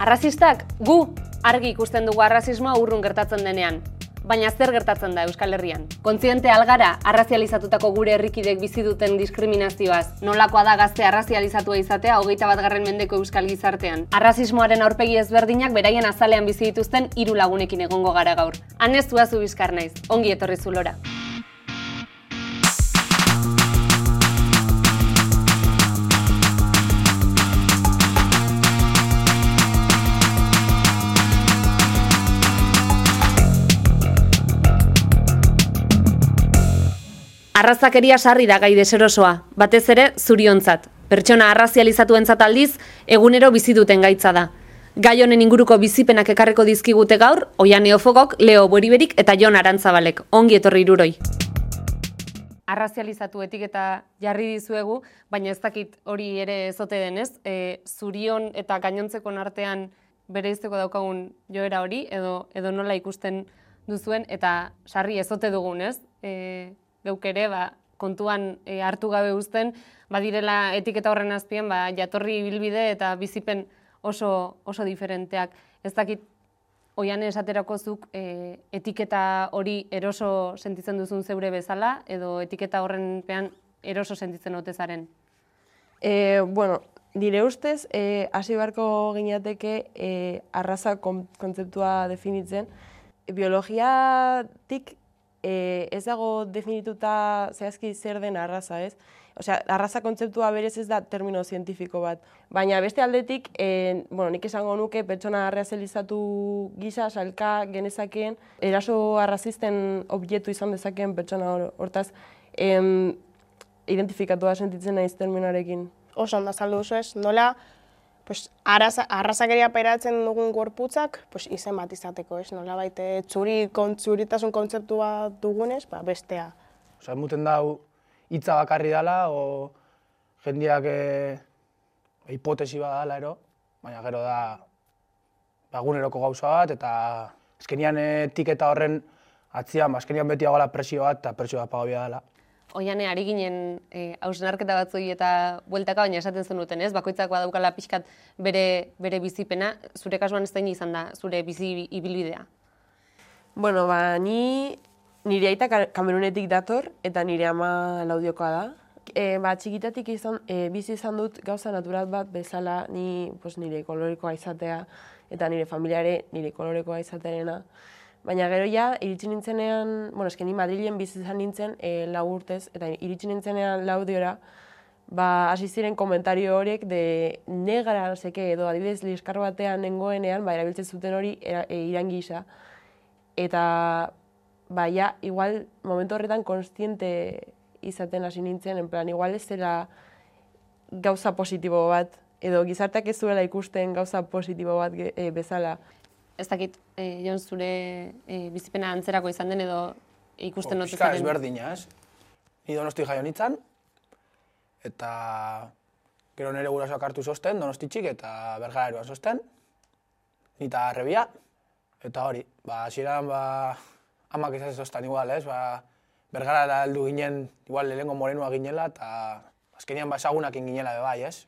Arrazistak, gu, argi ikusten dugu arrazismoa urrun gertatzen denean. Baina zer gertatzen da Euskal Herrian? Kontziente algara, arrazializatutako gure herrikidek bizi duten diskriminazioaz. Nolakoa da gazte arrazializatua izatea hogeita bat garren mendeko Euskal Gizartean. Arrazismoaren aurpegi ezberdinak beraien azalean bizi dituzten hiru lagunekin egongo gara gaur. Hanez zuazu bizkar naiz, ongi etorri zulora. Arrazakeria sarri da gai deserosoa, batez ere zuriontzat. Pertsona arrazializatuentzat aldiz, egunero bizi duten gaitza da. Gai honen inguruko bizipenak ekarreko dizkigute gaur, Oian Neofogok, Leo Boriberik eta Jon Arantzabalek. Ongi etorri iruroi. Arrazializatu etiketa jarri dizuegu, baina ez dakit hori ere ezote denez, e, zurion eta gainontzeko artean bere izteko daukagun joera hori, edo, edo nola ikusten duzuen, eta sarri ezote dugun, ez? E, geuk ere ba, kontuan e, hartu gabe uzten, badirela etiketa horren azpian ba, jatorri bilbide eta bizipen oso, oso diferenteak. Ez dakit, oian esaterako zuk e, etiketa hori eroso sentitzen duzun zeure bezala, edo etiketa horren pean eroso sentitzen otezaren? E, bueno, dire ustez, e, hasi barko gineateke e, arraza kontzeptua definitzen, biologiatik e, ez dago definituta zehazki zer den arraza, ez? Osea, arraza kontzeptua berez ez da termino zientifiko bat. Baina beste aldetik, e, bueno, nik esango nuke pertsona arrazelizatu gisa, salka, genezakeen, eraso arrazisten objektu izan dezakeen pertsona hortaz, em, identifikatu da sentitzen naiz terminoarekin. Oso onda saldu ez, nola pues, arraza, arrazakeria peratzen dugun gorputzak pues, izen bat izateko, ez? Nola baite, txuri, txuritasun kontzeptu bat dugunez, ba, bestea. Osa, emuten dau hitza bakarri dela, o jendiak e, hipotesi bat dela, ero, baina gero da baguneroko gauza bat, eta azkenian etiketa horren atzian, ba, azkenian beti dagoela presio bat, eta presio bat pagabia dela. Oiane, ari ginen e, hausnarketa batzui eta bueltaka, baina esaten zenuten, ez? Bakoitzak badaukala pixkat bere, bere bizipena, zure kasuan ez izan da, zure bizi ibilbidea? Bueno, ba, ni nire aita kamerunetik dator, eta nire ama laudiokoa da. E, ba, txikitatik izan, e, bizi izan dut gauza natural bat bezala ni pues, nire kolorekoa izatea, eta nire familiare nire kolorekoa izatearena. Baina gero ja, iritsi nintzenean, bueno, esken ni Madrilen bizi izan nintzen e, lau urtez, eta iritsi nintzenean laudiora, ba, hasi ziren komentario horiek de negara, seke, edo adibidez liskar batean nengoenean, ba, erabiltzen zuten hori era, e, iran gisa. Eta, ba, ja, igual, momentu horretan konstiente izaten hasi nintzen, en plan, igual ez zera gauza positibo bat, edo gizarteak ez zuela ikusten gauza positibo bat e, bezala ez dakit, e, Jon, zure e, bizipena antzerako izan den edo ikusten notu zaren? ezberdina, ez? Ni donosti jaio nintzen, eta gero nire gurasoak hartu zosten, donostitxik eta bergara eruan zosten, nita arrebia, eta hori, ba, ziren, ba, amak izan zoztan igual, ez? Ba, bergara da heldu ginen, igual, lehenko morenua ginela, eta azkenian ba, esagunak ginela bai, ez?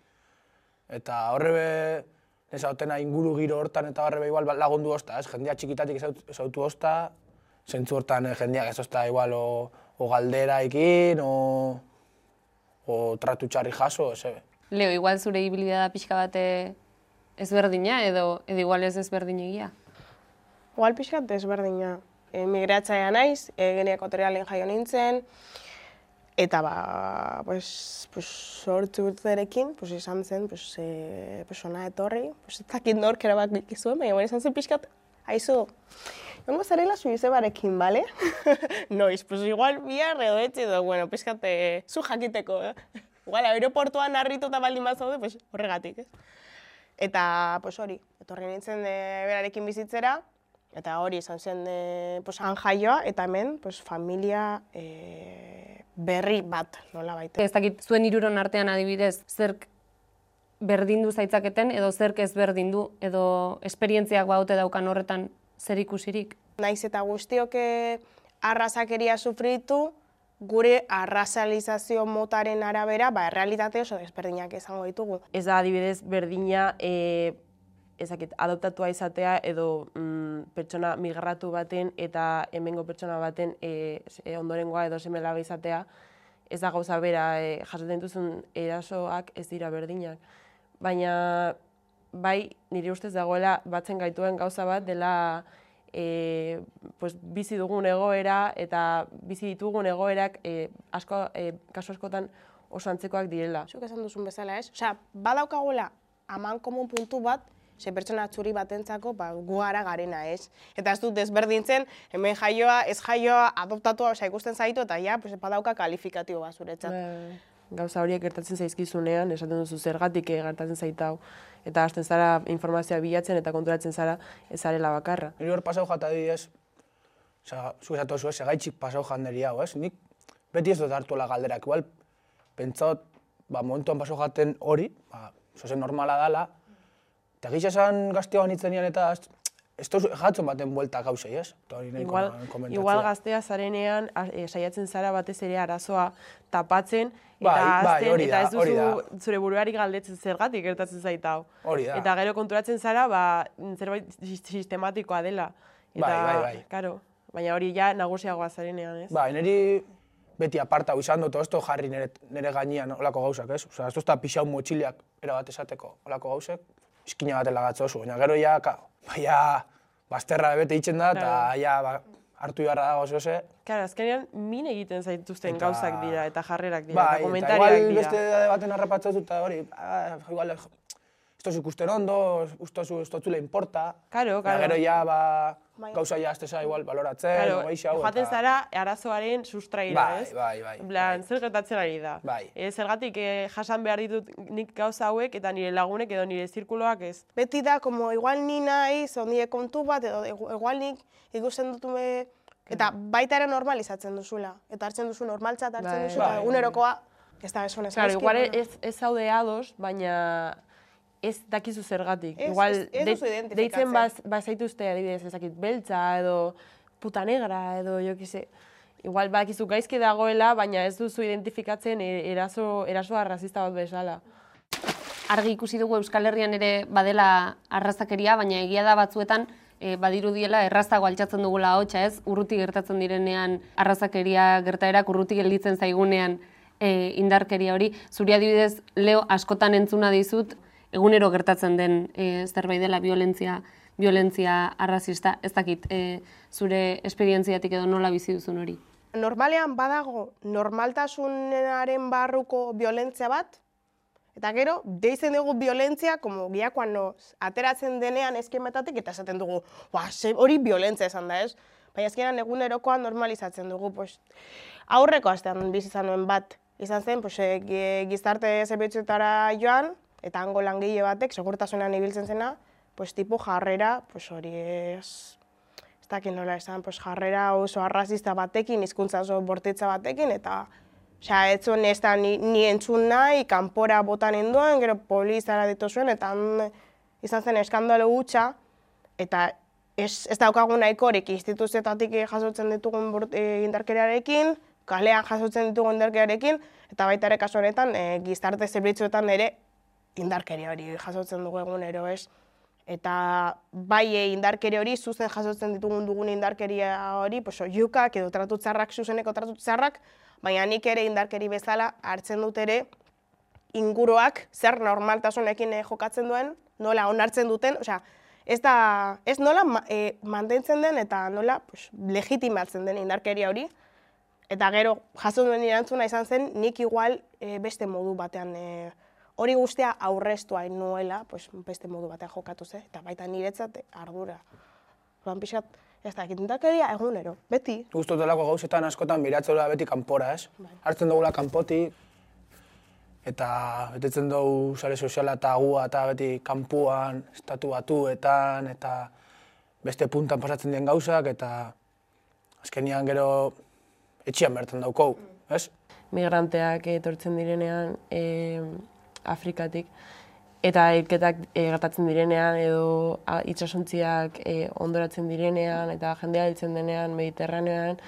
Eta horre ez hautena inguru giro hortan eta barre igual lagundu osta, ez? Jendia txikitatik ez autu osta, zentzu hortan eh, jendiak ez osta igual o, o galdera ikin, o, o tratu txarri jaso, ez Leo, igual zure hibilidea da pixka bate ezberdina edo, edo igual ez ezberdin egia? Igual pixka ezberdina. Emigratzaia naiz, e, geniak jaio nintzen, Eta ba, pues, pues, sortzu urterekin, pues, izan zen, pues, e, pues, ona etorri, pues, ez dakit nork erabak zuen, baina izan zen pixkat, haizu, Jongo zarela suize barekin, bale? Noiz, pues igual bihar edo etzi edo, bueno, pixkat, eh, zu jakiteko, eh? Igual, aeroportuan narritu eta baldin bat zaude, pues, horregatik, ez? Eta, pues hori, etorri nintzen de berarekin bizitzera, eta hori izan zen, de, pues, jaioa, eta hemen, pues, familia, eh, berri bat, nola baita. Ez dakit, zuen iruron artean adibidez, zerk berdindu zaitzaketen, edo zerk ez berdindu, edo esperientziak baute daukan horretan zer ikusirik? Naiz eta guztioke arrazakeria sufritu, gure arrazalizazio motaren arabera, ba, errealitate oso desberdinak izango ditugu. Ez da adibidez berdina e, ezakit, adoptatua izatea edo mm, pertsona migratu baten eta hemengo pertsona baten e, e, ondorengoa edo semela izatea, ez da gauza bera e, jasotzen duzun erasoak ez dira berdinak. Baina bai nire ustez dagoela batzen gaituen gauza bat dela e, pues, bizi dugun egoera eta bizi ditugun egoerak e, asko, e, kasu askotan oso antzekoak direla. Zuk esan duzun bezala, ez? Osea, badaukagula aman komun puntu bat, ze pertsona txuri batentzako ba, gu gara garena, ez? Eta ez dut desberdintzen, hemen jaioa, ez jaioa, adoptatua, osea, ikusten zaitu, eta ja, pues, badauka kalifikatio bat zuretzat. Bai, gauza horiek gertatzen zaizkizunean, esaten duzu zergatik eh, gertatzen zaitau, eta hasten zara informazioa bilatzen eta konturatzen zara ez zarela bakarra. Niri hor pasau jata adibidez, oza, zu esatu zu, segaitxik pasau janderi hau, ez? Nik beti ez dut hartuela galderak, igual, pentsaot, ba, momentuan pasau jaten hori, ba, zozen normala dala, eta gisa esan gaztea honitzen eta ez, ez tozu jatzen baten buelta gauzei, ez? Igual, igual gaztea zarenean a- e, saiatzen zara batez ere arazoa tapatzen eta Bai, bai, hazten hori eta da, ez duzu zure buruari galdetzen zergatik gertatzen zait hau. Da. Eta gero konturatzen zara ba zerbait sis- sistematikoa dela. Eta, Bai, bai, bai. Karo, baina hori ja nagusiagoa zarenean, ez? Ba, niri beti aparta izan dut, esto jarri nire, nire gainean olako gauzak, ez? Osa, ez duzta pixau motxiliak erabat esateko olako gauzek, izkina bat elagatzo oso, baina gero ja, ka, baina, bazterra bete itzen da, eta Claro. ja, ba, hartu beharra dago zehose. Claro, azkenean min egiten zaituzten Eta- gauzak dira eta jarrerak dira Bai, eta komentariak igual dira. beste edade baten harrapatzen dut, eta hori, ah, igual, ez tozu ikusten ondo, ez tozu, ez tozu le importa. Claro, Eta claro. gero ja, ba, Bai. gauza ja, azteza igual, baloratzen, Claro, o geixau, joaten eta- zara arazoaren sustraira, Bai, ez? bai, bai, En plan, bai. zer gertatzen ari da? Bai. E, zergatik eh, jasan behar ditut nik gauza hauek eta nire lagunek edo nire zirkuloak ez. Beti da, como igual ni naiz, edo nire kontu bat, edo igu- igual nik ikusten dut me... Eta baita ere normalizatzen duzula. Eta hartzen duzu normaltzat hartzen Bai. duzu, eta Bai. egunerokoa, ez da bezonez. Claro, igual ez, ez zaude ados, baina ez dakizu zergatik. Ez- igual ez- ez de- deitzen baz, bazaituzte adibidez ezakit beltza edo puta negra edo jo kise. Igual bakizu gaizki dagoela, baina ez duzu identifikatzen e- eraso, erasoa arrazista bat bezala. argi ikusi dugu Euskal Herrian ere badela arrazakeria, baina egia da batzuetan e, badirudiela errazago altxatzen dugula hotxa ez, urruti gertatzen direnean arrazakeria gertaerak urruti gelditzen zaigunean e, indarkeria hori. Zuri adibidez, Leo, askotan entzuna dizut, egunero gertatzen den e, zerbait dela violentzia, violentzia arrazista, ez dakit, e, zure esperientziatik edo nola bizi duzun hori. Normalean badago normaltasunaren barruko violentzia bat, eta gero, deitzen dugu violentzia, como giakoan no, ateratzen denean eskemetatik, eta esaten dugu, "Ba, hori violentzia esan da, ez? Baina azkenan egunerokoan normalizatzen dugu, pues, aurreko astean bizi izan nuen bat, izan zen, pues, eh, gi- gizarte zerbitzuetara joan, eta hango langile batek, segurtasunean ibiltzen zena, pues, tipo jarrera, pues, hori ez, ez dakit nola esan, pues, jarrera oso arrazista batekin, hizkuntza oso bortitza batekin, eta Osea, ez zuen ez da ni, ni entzun nahi, kanpora botan endoen, gero polizara ditu zuen, eta izan zen eskandalo hutsa, eta ez, ez daukagun nahikorik instituzioetatik jasotzen ditugun e, indarkeriarekin, kalean jasotzen ditugun indarkeriarekin, eta baita ere kasu honetan e, gizarte zerbitzuetan ere indarkeria hori jasotzen dugu egunero, ez? Eta bai e, indarkeria hori, zuzen jasotzen ditugun dugun indarkeria hori, pues, oiukak edo tratu txarrak, zuzeneko tratu txarrak, baina nik ere indarkeri bezala hartzen dut ere inguruak zer normaltasunekin eh, jokatzen duen, nola onartzen duten, osea, ez da, ez nola ma, eh, mantentzen den eta nola pues, legitimatzen den indarkeria hori, eta gero jaso duen erantzuna izan zen, nik igual eh, beste modu batean eh, hori guztia aurreztu hain nuela, pues, beste modu batean jokatu ze, eta baita niretzat eh, ardura. Orduan pixkat, ez da, indarkeria egunero, beti. Guztotelako gauzetan askotan miratzea beti kanpora, ez? Hartzen dugula kanpotik, eta betetzen dugu sare soziala eta gua eta beti kanpuan, estatu batuetan, eta beste puntan pasatzen dien gauzak, eta azkenian gero etxian bertan daukau, ez? migranteak etortzen direnean e, Afrikatik eta hilketak e, gertatzen direnean edo itsasontziak e, ondoratzen direnean eta jendea hiltzen denean Mediterraneoan,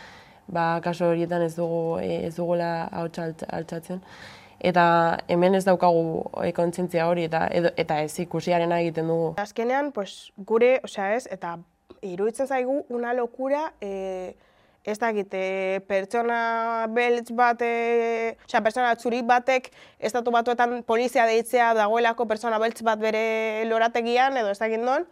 ba kaso horietan ez dugu e, ez dugula ahotsa alt- altxatzen eta hemen ez daukagu e, kontzientzia hori eta edo, eta ez ikusiarena egiten dugu. Azkenean, pues, gure, osea ez, eta iruditzen zaigu una lokura, e, ez dakit, e, pertsona beltz bat, e, osea, pertsona txuri batek, estatu batuetan polizia deitzea dagoelako pertsona beltz bat bere lorategian, edo ez dakit non,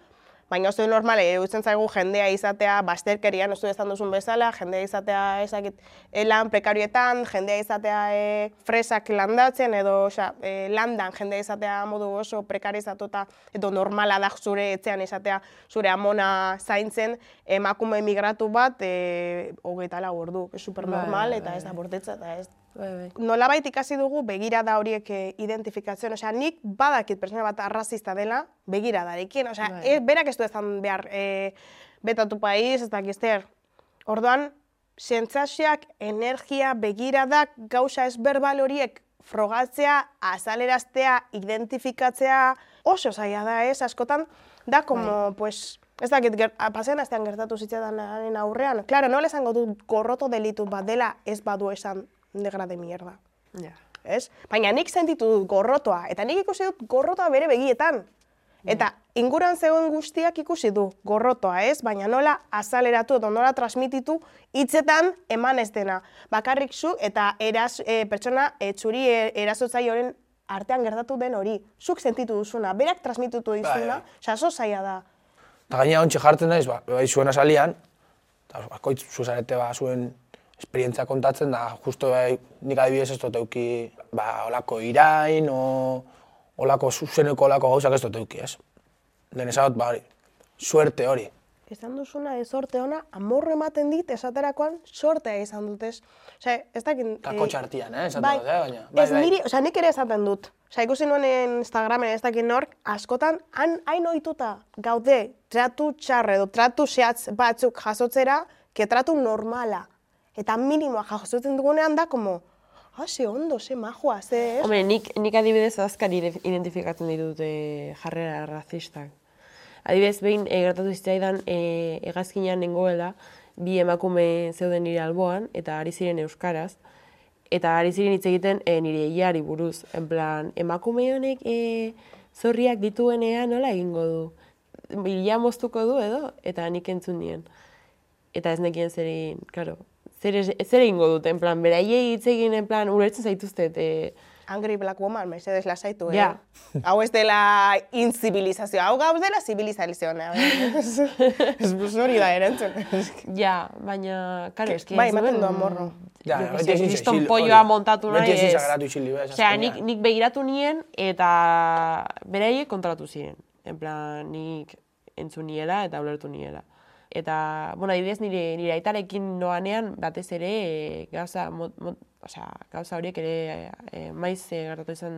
Baina oso normal, iruditzen zaigu jendea izatea basterkerian, oso esan duzun bezala, jendea izatea ezakit, e, lan prekarioetan, jendea izatea e, fresak landatzen, edo osea, e, landan jendea izatea modu oso prekarizatuta, edo normala da zure etxean izatea zure amona zaintzen, emakume migratu bat, e, hogeita lau ordu, super normal, Bai, eta bai, ez da bortetza, eta ez Bai, bai. nolabait ikasi dugu begirada horiek eh, identifikatzen, osea, nik badakit pertsona bat arrazista dela begiradarekin, osea, Bai. e, berak ez du ezan behar e, betatu paiz, ez dakit zer. Orduan, sentsazioak, energia, begiradak, gauza ez berbal horiek frogatzea, azaleraztea, identifikatzea, oso zaila da, ez, askotan, da, como, pues, ez dakit, ger, pasean astean gertatu zitzadanaren aurrean. Claro, nola esango du gorroto delitu bat dela ez badu esan negra de mierda Ja. ez? Baina nik sentitu dut gorrotoa, eta nik ikusi dut gorrotoa bere begietan. Eta inguran zegoen guztiak ikusi du gorrotoa, ez? Baina nola azaleratu edo nola transmititu hitzetan eman ez dena. Bakarrik zu eta eraz, e, pertsona e, txuri e, erasotzailearen artean gertatu den hori. Zuk sentitu duzuna, berak transmititu dizuna, bai. osea, oso zaila da. Eta gaina ontsi jartzen naiz, ba, bai zuen azalian, eta bakoitz zuzarete ba, zuen esperientzia kontatzen da, justo bai, nik adibidez ez dut euki, ba, olako irain, o, olako zuzeneko olako gauzak ez dut euki, ez? Den esagot, ba, hori, suerte hori. Esan duzuna ez sorte ona, amorro ematen dit esaterakoan sortea izan dut, ez? Osea, ez dakit... Eta eh, kotxe artian, eh, esaten bai, dut, eh, baina. Bai, ez bai. niri, osea, nik ere esaten dut. Osea, ikusi nuen Instagramen ez dakit nork, askotan, han hain ohituta gaude tratu txarre edo tratu zehatz batzuk jasotzera, ke tratu normala. Eta minimoa jasotzen dugunean da, como, ah, ze ondo, ze majoa, ze ez? Hombre, nik, nik adibidez azkar ide- identifikatzen ditut e, jarrera razistak. Adibidez, behin e, gertatu zitzaidan e, hegazkinean nengoela, bi emakume zeuden nire alboan, eta ari ziren euskaraz, eta ari ziren hitz egiten e, nire iari buruz. En plan, emakume honek e, zorriak dituenean nola egingo du? Bila moztuko du edo? Eta nik entzun nien. Eta ez nekien zer egin, claro, zer, zer egingo dut, en plan, beraiei hitz egin, plan, ulertzen zaituztet, e, Angry Black Woman, mesedez lasaitu, eh? Ja. Hau ez dela inzibilizazioa, hau gauz dela zibilizazioa. Ez hori da erantzun. Ja, baina, karo, eski bai, ematen du amorro. Ja, beti ezin kriston polloa montatu nahi Beti ezin ez. sagratu isili, bez, Osea, nik, nik begiratu nien eta beraiek kontratu ziren. En plan, nik entzun niela eta ulertu niela. Eta, bueno, adibidez nire, nire aitarekin noanean batez ere e, gauza, mot, mot, osea, gauza horiek ere e, maiz e, gertatu izan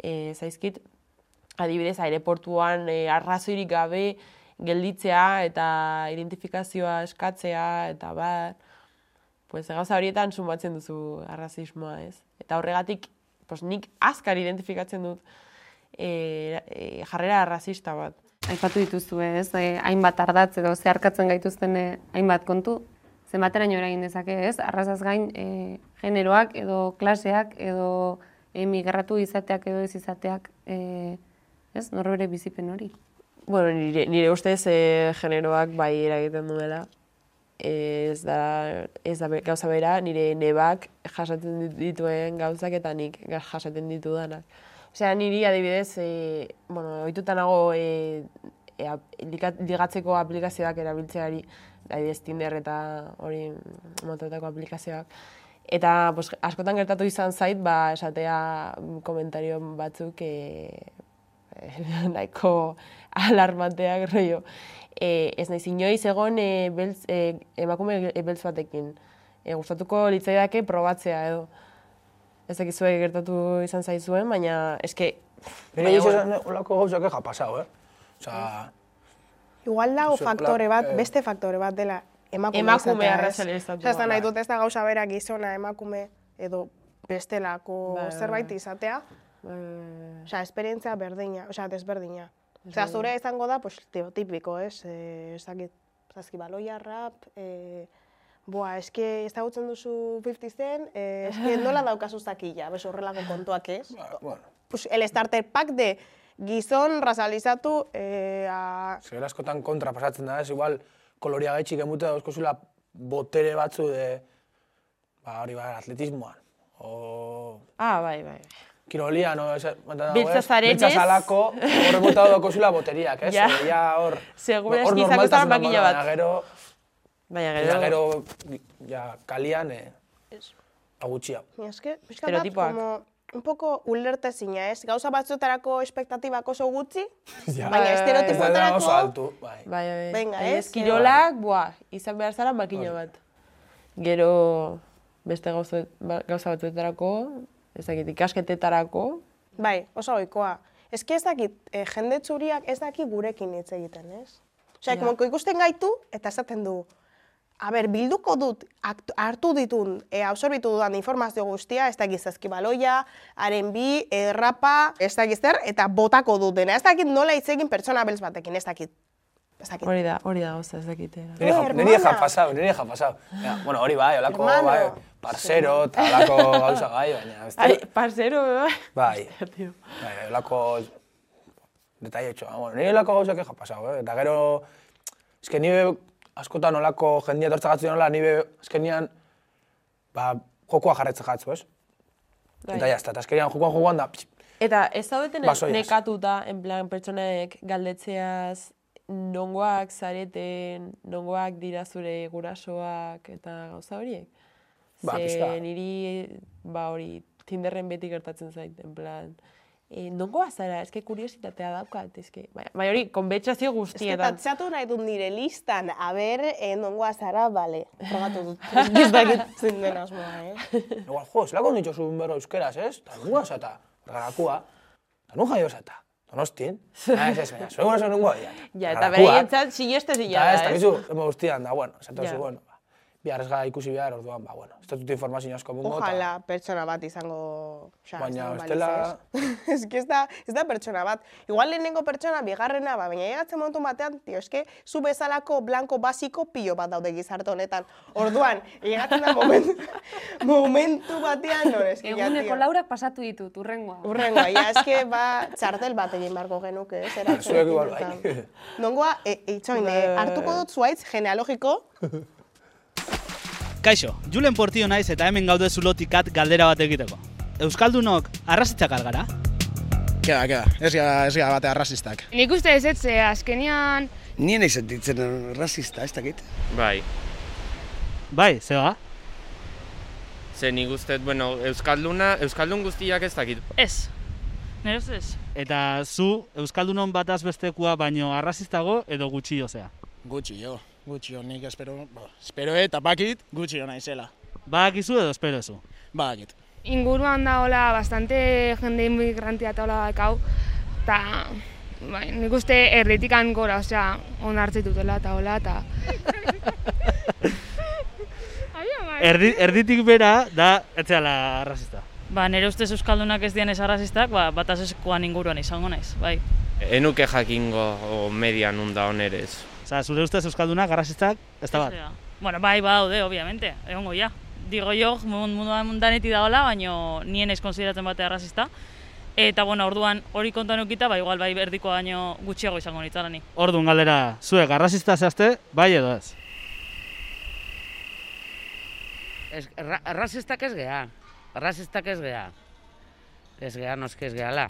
e, zaizkit. Adibidez, aireportuan e, arrazoirik gabe gelditzea eta identifikazioa eskatzea eta bar pues gauza horietan sumatzen duzu arrazismoa, ez? Eta horregatik, pues nik azkar identifikatzen dut e, e, jarrera arrazista bat. Aipatu dituzu ez, e, hainbat ardatz edo zeharkatzen gaituzten e, hainbat kontu, zenbateraino eragin dezake ez, arrazaz gain e, generoak edo klaseak edo emigratu izateak edo ez izateak, e, ez, norbere bizipen hori. Bueno, nire, nire ustez e, generoak bai eragiten duela. Ez da, ez da gauza bera, nire nebak jasaten dit- dituen gauzak eta nik jasaten ditudanak. Osea, niri adibidez, e, bueno, ohituta nago e, e, ligatzeko aplikazioak erabiltzeari, adibidez Tinder eta hori motetako aplikazioak. Eta pues, askotan gertatu izan zait, ba, esatea mm, komentario batzuk e, nahiko alarmanteak rollo. E, ez naiz inoiz egon e, beltz, e, emakume e, beltz batekin. E, gustatuko litzaidake probatzea edo. Ez dakizue gertatu izan zaizuen, baina eske... Nire baina, izan bueno, olako gauzak eja pasau, eh? Osa, Igual dago faktore bat, eh, beste faktore bat dela emakume, Emakume izatea, ez? arrazalizatua, Osea, ez da nahi dut ez da gauza bera gizona emakume edo bestelako Bai, bai, zerbait bai. izatea. Osea, esperientzia berdina, osea, desberdina. Osea, zurea izango da, pues, tipiko, ez? Eh, ez dakit, zazkibaloia, rap, eh, Boa, eske ezagutzen duzu 50 Cent, eh, eske nola daukazu zakila, bez horrelako kontuak ez? Ba, bueno, Pues el starter pack de gizon rasalizatu eh, a... zer askotan kontra pasatzen da, ez igual koloria gaitxik emute dauzkozula botere batzu de, ba, hori ba, atletismoan. O Ah, bai, bai. kirolia, no? Biltza zarenez. salako, horre mota dauzkozula boteriak, ez? Ja. Ja, hor, Segura eski makina dago, bat. Gero, Baina Eta gero, gero, ja, kalian, eh, agutxia. Ni eske, pixka Estereotipoak. como un poco ulertezina, ez? Gauza batzuetarako espektatibak oso gutxi, Ja. baina Bai, Ez da oso estereotipoetarako... altu, bai. bai, bai. Venga, ez, ez, kirolak, buah, izan behar zara makina bat. Gero, beste gauza, ba- gauza batzuetarako, ez dakit, ikasketetarako, Bai, oso ohikoa. Eske ez dakit, eh, jende txuriak ez daki gurekin hitz egiten, ez? Osea, Ja. ikusten gaitu eta esaten du, a ber, bilduko dut, aktu- hartu ditun, e, absorbitu dudan informazio guztia, ez dakit zazkibaloia, haren bi, errapa, ez dakit zer, eta botako dut dena. Ez dakit nola hitz egin pertsona beltz batekin, ez dakit. Ez dakit. hori da, hori da gauza, ez dakit. Niri ja, niri ja pasau, niri ja pasau. Ja, bueno, hori bai, olako, Hermano. bai, parcero, eta olako gauza gai, baina, ez Ai, parcero, bai. Bai, tío. bai, olako detalle etxo. Bueno, niri olako gauzak ja pasau, eh? Eta gero, eske nire askotan olako jendia tortzagatzen nola, nire azkenian, ba, jokoa jarretze jatzu, ez? Bai. Eta jazta, eta azkenian jokoan jokoan da, pss, Eta ez zaudeten Basoiaz. nekatuta, en plan, pertsonaek galdetzeaz, nongoak zareten, nongoak dira zure gurasoak, eta gauza horiek? Ba, Ze niri, ba hori, Tinderren beti gertatzen zait, en plan, e, nongoa zara, eske kuriositatea daukat, eske, bai, hori, que guztietan. tatxatu nahi dut nire listan, a ber, eh, nongoa zara, bale, frogatu dut. Ez dakit zein den asmoa, eh? Igual, jo, zelako nitxo zuen berro euskeraz, ez? Eta nungoa zata, garakua, eta nun jaio zata, donostin. Ah, ez ez, baina, zuen guraso nungoa dira. Ja, eta bereientzat sinestezina Eta ez, da, eta ez? gizu, ema guztian, da, bueno, zato Ja. zu, bueno, ba, bihar ez gara ikusi behar, orduan, ba, bueno, ez dut informazio asko mungo, Ojalá pertsona bat izango... Osa, Baina balitz, ez? ez que ez da, ez da pertsona bat. Igual lehenengo pertsona, bigarrena, ba, baina llegatzen momentu batean, tio, eske, zu bezalako blanko basiko pilo bat daude gizarte honetan. Orduan, llegatzen da momentu, momentu batean, no, eske, ja, Eguneko tio. laurak pasatu ditut, urrengoa. Urrengoa, ja, eske, ba, txartel bat egin barko genuke, ez? Zuek igual, bai. Nongoa, e, itxoin, e, hartuko dut zuaitz genealogiko, Kaixo, Julen Portio naiz eta hemen gaude zulotikat galdera bat egiteko. Euskaldunok arrazitzak algara? Keda, keda, ez gara, ez gara bate arrazistak. Nik uste ez ez, eh, azkenian Nien nahi sentitzen rasista, ez dakit. Bai, Bai, zeba? ze nik uste, bueno, Euskalduna, Euskaldun guztiak ez dakit. ez. Nire ustez ez. Eta zu Euskaldunon bataz bestekua baino arrazistago edo gutxi zea. Gutxi jo, gutxi nik espero, ba, espero eta bakit, gutxi jo naizela. Badakizu edo espero zu. Bakit. Inguruan da hola bastante jende inmigrantia eta hola dakau. Eta, bai, nik uste erditikan gora, osea, on hartzen dutela eta hola, eta... Erdi, erditik bera da etzeala arrazista. Ba, nire ustez Euskaldunak ez dian ez arrazistak, ba, eskoan inguruan izango naiz, bai. Enuke jakingo o median unda onerez. Osa, zure ustez Euskaldunak arrazistak ez da bat. Bueno, bai, badaude, obviamente, egongo ja. Digo jo, munduan mundaneti dagoela, baino nien ez konsideratzen bate arrazista. Eta, bueno, orduan hori kontuan eukita, ba, igual bai berdiko baino gutxiago izango nitzara ni. Orduan galdera, zuek arrazista zehazte, bai edo ez? Ez, ra, rasistak ez geha. Rasistak ez geha. Ez geha, noski ez gehala.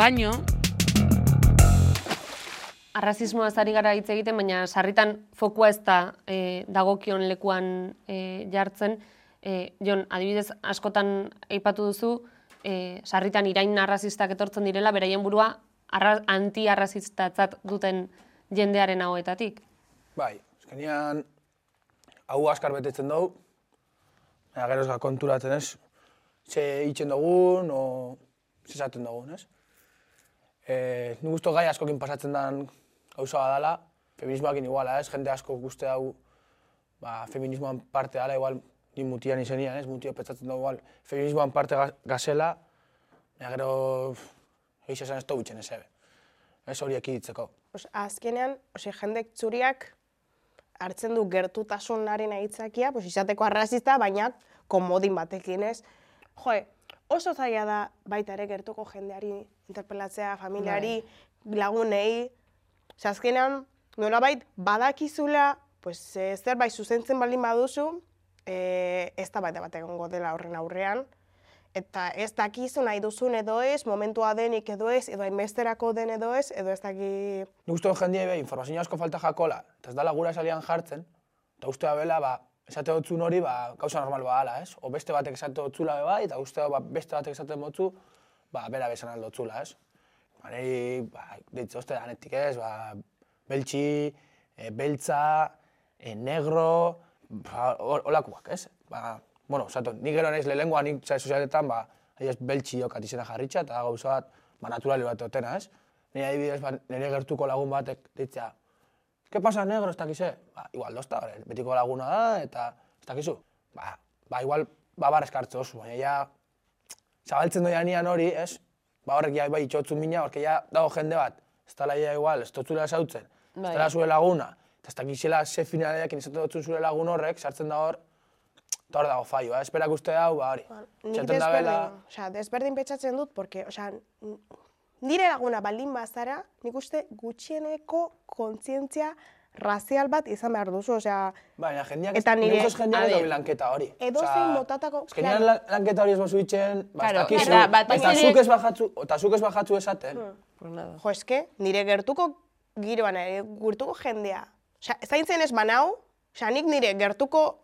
Baino, Arrazismoaz ari gara hitz egiten, baina sarritan fokua ez da e, dagokion lekuan e, jartzen. E, Jon, adibidez, askotan aipatu duzu, e, sarritan irain arrazistak etortzen direla, beraien burua arra, anti-arrazistatzat duten jendearen hauetatik. Bai, azkenean, hau askar betetzen dugu, baina gero ez gara konturatzen ez, ze itxen dugun, o ze esaten dugun, ez? E, nik uste gai askokin pasatzen den gauza dela, feminismoakin iguala, ez? Jende asko guzti hau ba, feminismoan parte dela, igual, ni mutian izenian, ez? Mutio petzatzen dugu, igual, feminismoan parte ga- gazela, baina gero, eiz esan ez dugu itxen ez ebe. Ez hori ekiditzeko. Pues, azkenean, ose, jendek txuriak hartzen du gertutasunaren aitzakia, pues izateko arrazista, baina komodin batekin ez. Joe, oso zaila da baita ere gertuko jendeari interpelatzea, familiari, lagunei. Ose, azkenean, nolabait badakizula, pues, e, zerbait zuzentzen baldin baduzu, e, ez da baita bat egongo dela horren aurrean, eta ez dakizu nahi duzun edo ez, momentua denik edo ez, edo hainbesterako den edo ez, edo ez daki... Nik uste jendia bai, informazio asko falta jakola, eta ez dala gura esalian jartzen, eta uste da bela, ba, esate dutzun hori, ba, gauza normal badala, ez? O beste batek esate dutzula bai, eta uste ba, beste batek esate dutzu, ba, bera bezan aldotzula, ez? Ba, niri, ba, ditze uste danetik ez, ba, beltxi, e, beltza, e, negro, ba, holakoak, ez? Ba, bueno, zato, nik gero naiz lehengoa, nik zai sozialetan, ba, ez beltxi jokat izena jarritxa, eta gauza bat, ba, naturali bat otena, ez? Nire adibidez, ba, nire gertuko lagun batek ditzea, ¿Qué pasa, negro? Ez dakize? Ba, igual dozta, betiko laguna da, eta ez dakizu? Ba, ba igual, ba, bar oso, baina ja, zabaltzen doia nian hori, ez? Ba, horrek ja, bai, itxotzun mina, horke ja, dago jende bat, ez dala ja igual, ez totzula esautzen, ez Bai. dala zure laguna, eta ez dakizela ze finaleak izate dutzun zure lagun horrek, sartzen da hor, eta hor dago fallo, eh? Esperak uste hau, ba, hori. Nik da bela, desberdin, osea, desberdin petxatzen dut, porque, osea, nire laguna baldin bazara, nik uste gutxieneko kontzientzia razial bat izan behar duzu, osea, baina jendeak, Eta nire- nire, jendeak edo lanketa hori. edozein Osea, motatako- Ez nian lan- lanketa hori ez bazu itxen, ba, ez Claro, dakizu, eta zuk ez bajatzu, eta zuk ez bajatzu esaten. Nada. jo, eske, nire gertuko giroan, nire gertuko jendea, osea, zaintzen ez banau, osea, nik nire gertuko,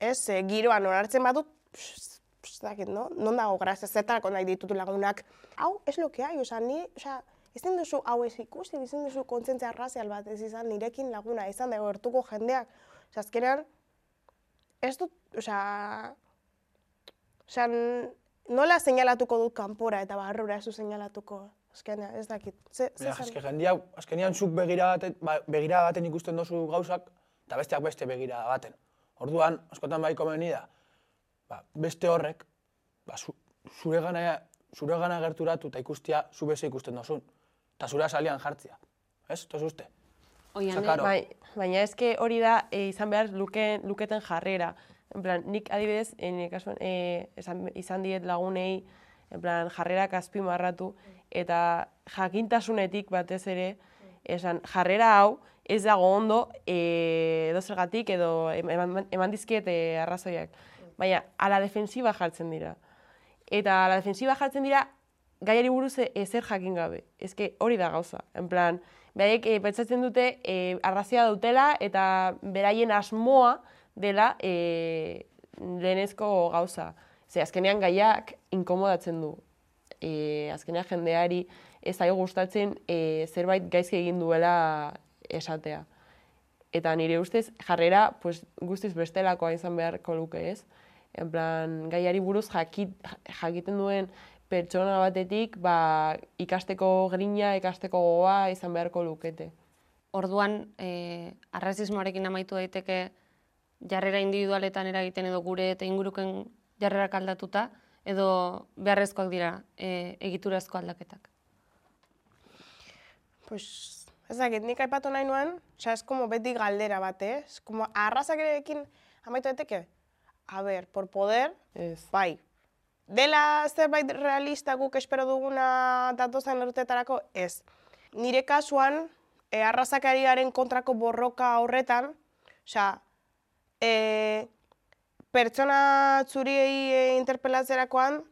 ez, eh, giroan onartzen badut, ez dakit, no? Non dago grazia, zertarako nahi ditutu lagunak. Hau, ez lo que hay, osea, ni, osea, ezin duzu hau ez ikusi, ezin duzu kontzientzia razial bat ez izan nirekin laguna, izan dago gertuko jendeak. Osea, azkenean, ez dut, osea, osea, nola seinalatuko dut kanpora eta barrura ez du seinalatuko. Azkenean, ez dakit. Ze, ze eske jendia, azkenian zuk begira baten, ba, begira baten ikusten dozu gauzak, eta besteak beste begira baten. Orduan, askotan bai komeni da, ba, beste horrek, ba, zu, zure gana, zure gana gerturatu eta ikustia zu beste ikusten dozun. Eta zure salian jartzia. Ez? Toz uste? Oian, claro. Bai, baina eske hori da e, izan behar luken, luketen jarrera. En plan, nik adibidez, e, nire kasuan, e, esan, izan diet lagunei, en plan, jarrerak azpimarratu, eta jakintasunetik batez ere, esan, jarrera hau ez dago ondo e, edo zergatik edo eman, eman dizkiet e, arrazoiak. Baina, ala defensiba jartzen dira. Eta ala defensiba jartzen dira, gaiari buruz e- ezer jakin gabe. Ezke hori da gauza. En plan, beraiek e, pentsatzen dute e, arrazia dutela eta beraien asmoa dela e, lehenezko gauza. Ze azkenean gaiak inkomodatzen du. E, azkenean jendeari ez zaio gustatzen e, zerbait gaizki egin duela esatea. Eta nire ustez jarrera pues, guztiz bestelakoa izan beharko luke ez. En plan, gaiari buruz jakit, jakiten duen pertsona batetik ba, ikasteko grina, ikasteko gogoa izan beharko lukete. Orduan, e, arrazismoarekin amaitu daiteke jarrera individualetan eragiten edo gure eta inguruken jarrerak aldatuta, edo beharrezkoak dira e, egiturazko aldaketak. Pues, ez dakit, nik aipatu nahi nuen, osea, ez como beti galdera bat, eh? Ez como arrazakerekin amaitu daiteke, a ber, por poder, Ez. bai. Dela zerbait realista guk espero duguna datozen urteetarako, ez. Nire kasuan, e, arrazakariaren kontrako borroka horretan, osea, e, pertsona txuriei e, interpelatzerakoan,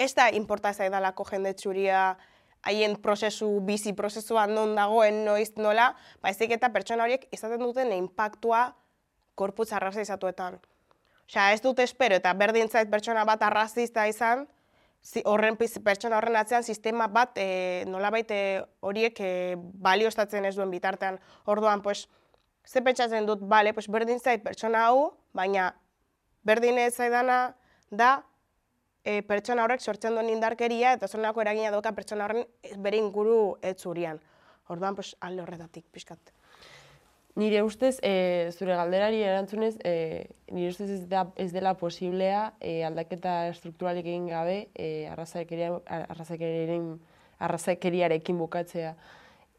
ez da inporta zaidalako jende txuria haien prozesu, bizi prozesuan non dagoen, noiz nola, baizik eta pertsona horiek izaten duten inpaktua korputz arrazizatuetan. Osea, ez dut espero eta berdin zait pertsona bat arrazista izan, zi- horren pertsona horren atzean sistema bat e, nolabait e, horiek e, baliostatzen ez duen bitartean. Orduan, pues, ze pentsatzen dut, bale, pues berdin zait pertsona hau, baina berdin ez zaidana da e, pertsona horrek sortzen duen indarkeria eta zonako eragina dauka pertsona horren eh, bere inguru ez zurian. Orduan, pues, alde horretatik, pixkat. Nire ustez, e, zure galderari erantzunez, e, nire ustez ez, da, ez dela posiblea e, aldaketa estrukturalik egin gabe e, arrazakeria, arrazakeriaren, arrazakeriarekin bukatzea.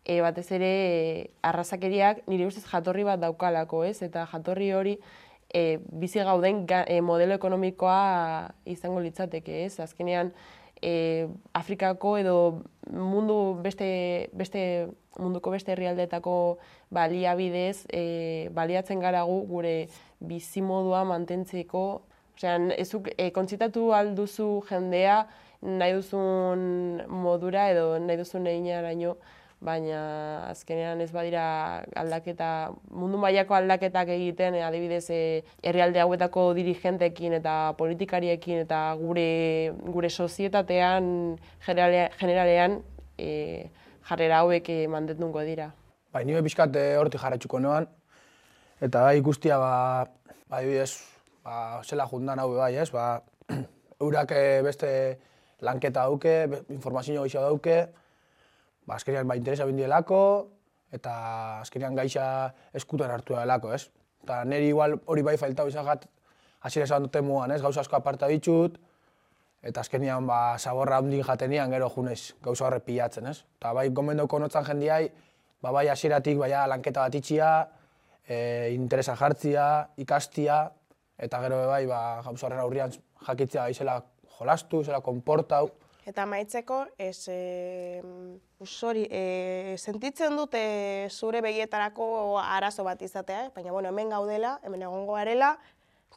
e, batez ere e, arrazakeriak nire ustez jatorri bat daukalako, ez? Eta jatorri hori e, bizi gauden ga, e, modelo ekonomikoa izango litzateke, ez? Azkenean, e, Afrikako edo mundu beste, beste munduko beste herrialdeetako baliabidez e, baliatzen gara gu gure bizimodua mantentzeko. Osea, ezuk e, kontzitatu alduzu jendea nahi duzun modura edo nahi duzun egin baina azkenean ez badira aldaketa, mundu mailako aldaketak egiten, eh, adibidez eh, herrialde hauetako dirigentekin eta politikariekin eta gure, gure sozietatean generalean e, jarrera hauek mandetungo dira. Bai, nire pixkat hortik jarretxuko noan, eta bai ikustia, ba, ba, adibidez, ba, zela jundan hau bai, ez, ba, eurak beste lanketa dauke, informazio gaixa dauke, ba, azkenean ba, interesa bindielako, eta azkenean gaixa eskutan hartu delako, ez? Eta niri igual hori bai faltau izagat, hasiera esan dute muan, ez? Gauza asko aparta ditut, eta azkenean ba, saborra handin jatenian gero junez gauza horre pilatzen, ez? Eta bai gomendoko notzan jendiai, ba, bai hasieratik bai lanketa bat itxia, e, interesa jartzia, ikastia, eta gero bai ba, gauza horren aurrian jakitzea bai zela jolastu, zela konportau, Eta maitzeko, ez, e, usori, e, sentitzen dute zure begietarako arazo bat izatea, eh? baina bueno, hemen gaudela, hemen egongo garela,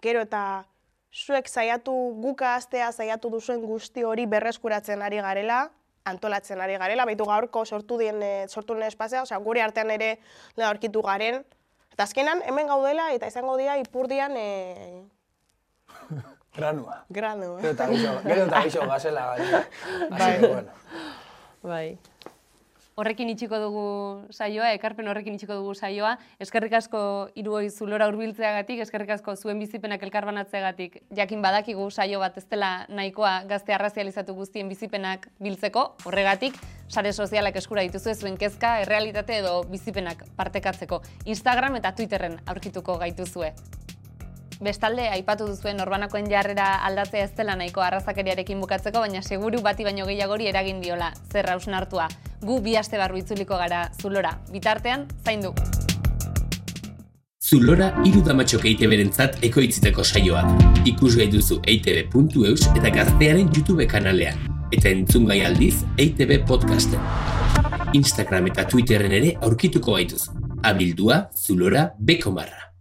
gero eta zuek saiatu guka astea saiatu duzuen guzti hori berreskuratzen ari garela, antolatzen ari garela, baitu gaurko sortu dien e, sortu den espazia, osea gure artean ere la aurkitu garen. Eta azkenan hemen gaudela eta izango dira ipurdian e, Granua. Granua. Gero eta gixo, gero eta gixo gazela. Bai. bueno. bai. Horrekin itxiko dugu saioa, ekarpen horrekin itxiko dugu saioa. Eskerrik asko hiruoi zulora hurbiltzeagatik, eskerrik asko zuen bizipenak elkarbanatzeagatik. Jakin badakigu saio bat ez dela nahikoa gazte arrazializatu guztien bizipenak biltzeko. Horregatik, sare sozialak eskura dituzu zuen kezka, errealitate edo bizipenak partekatzeko. Instagram eta Twitterren aurkituko gaituzue. Bestalde, aipatu duzuen norbanakoen jarrera aldatzea ez dela nahiko arrazakeriarekin bukatzeko, baina seguru bati baino gehiagori eragin diola, zer hartua. Gu bi aste barru itzuliko gara Zulora, bitartean, zain du. Zulora irudamatxok eite berentzat ekoitziteko saioak. Ikus gai duzu eitb.eus eta gaztearen YouTube kanalean. Eta entzun gai aldiz EITB podcasten. Instagram eta Twitterren ere aurkituko gaituz. Abildua Zulora Bekomarra.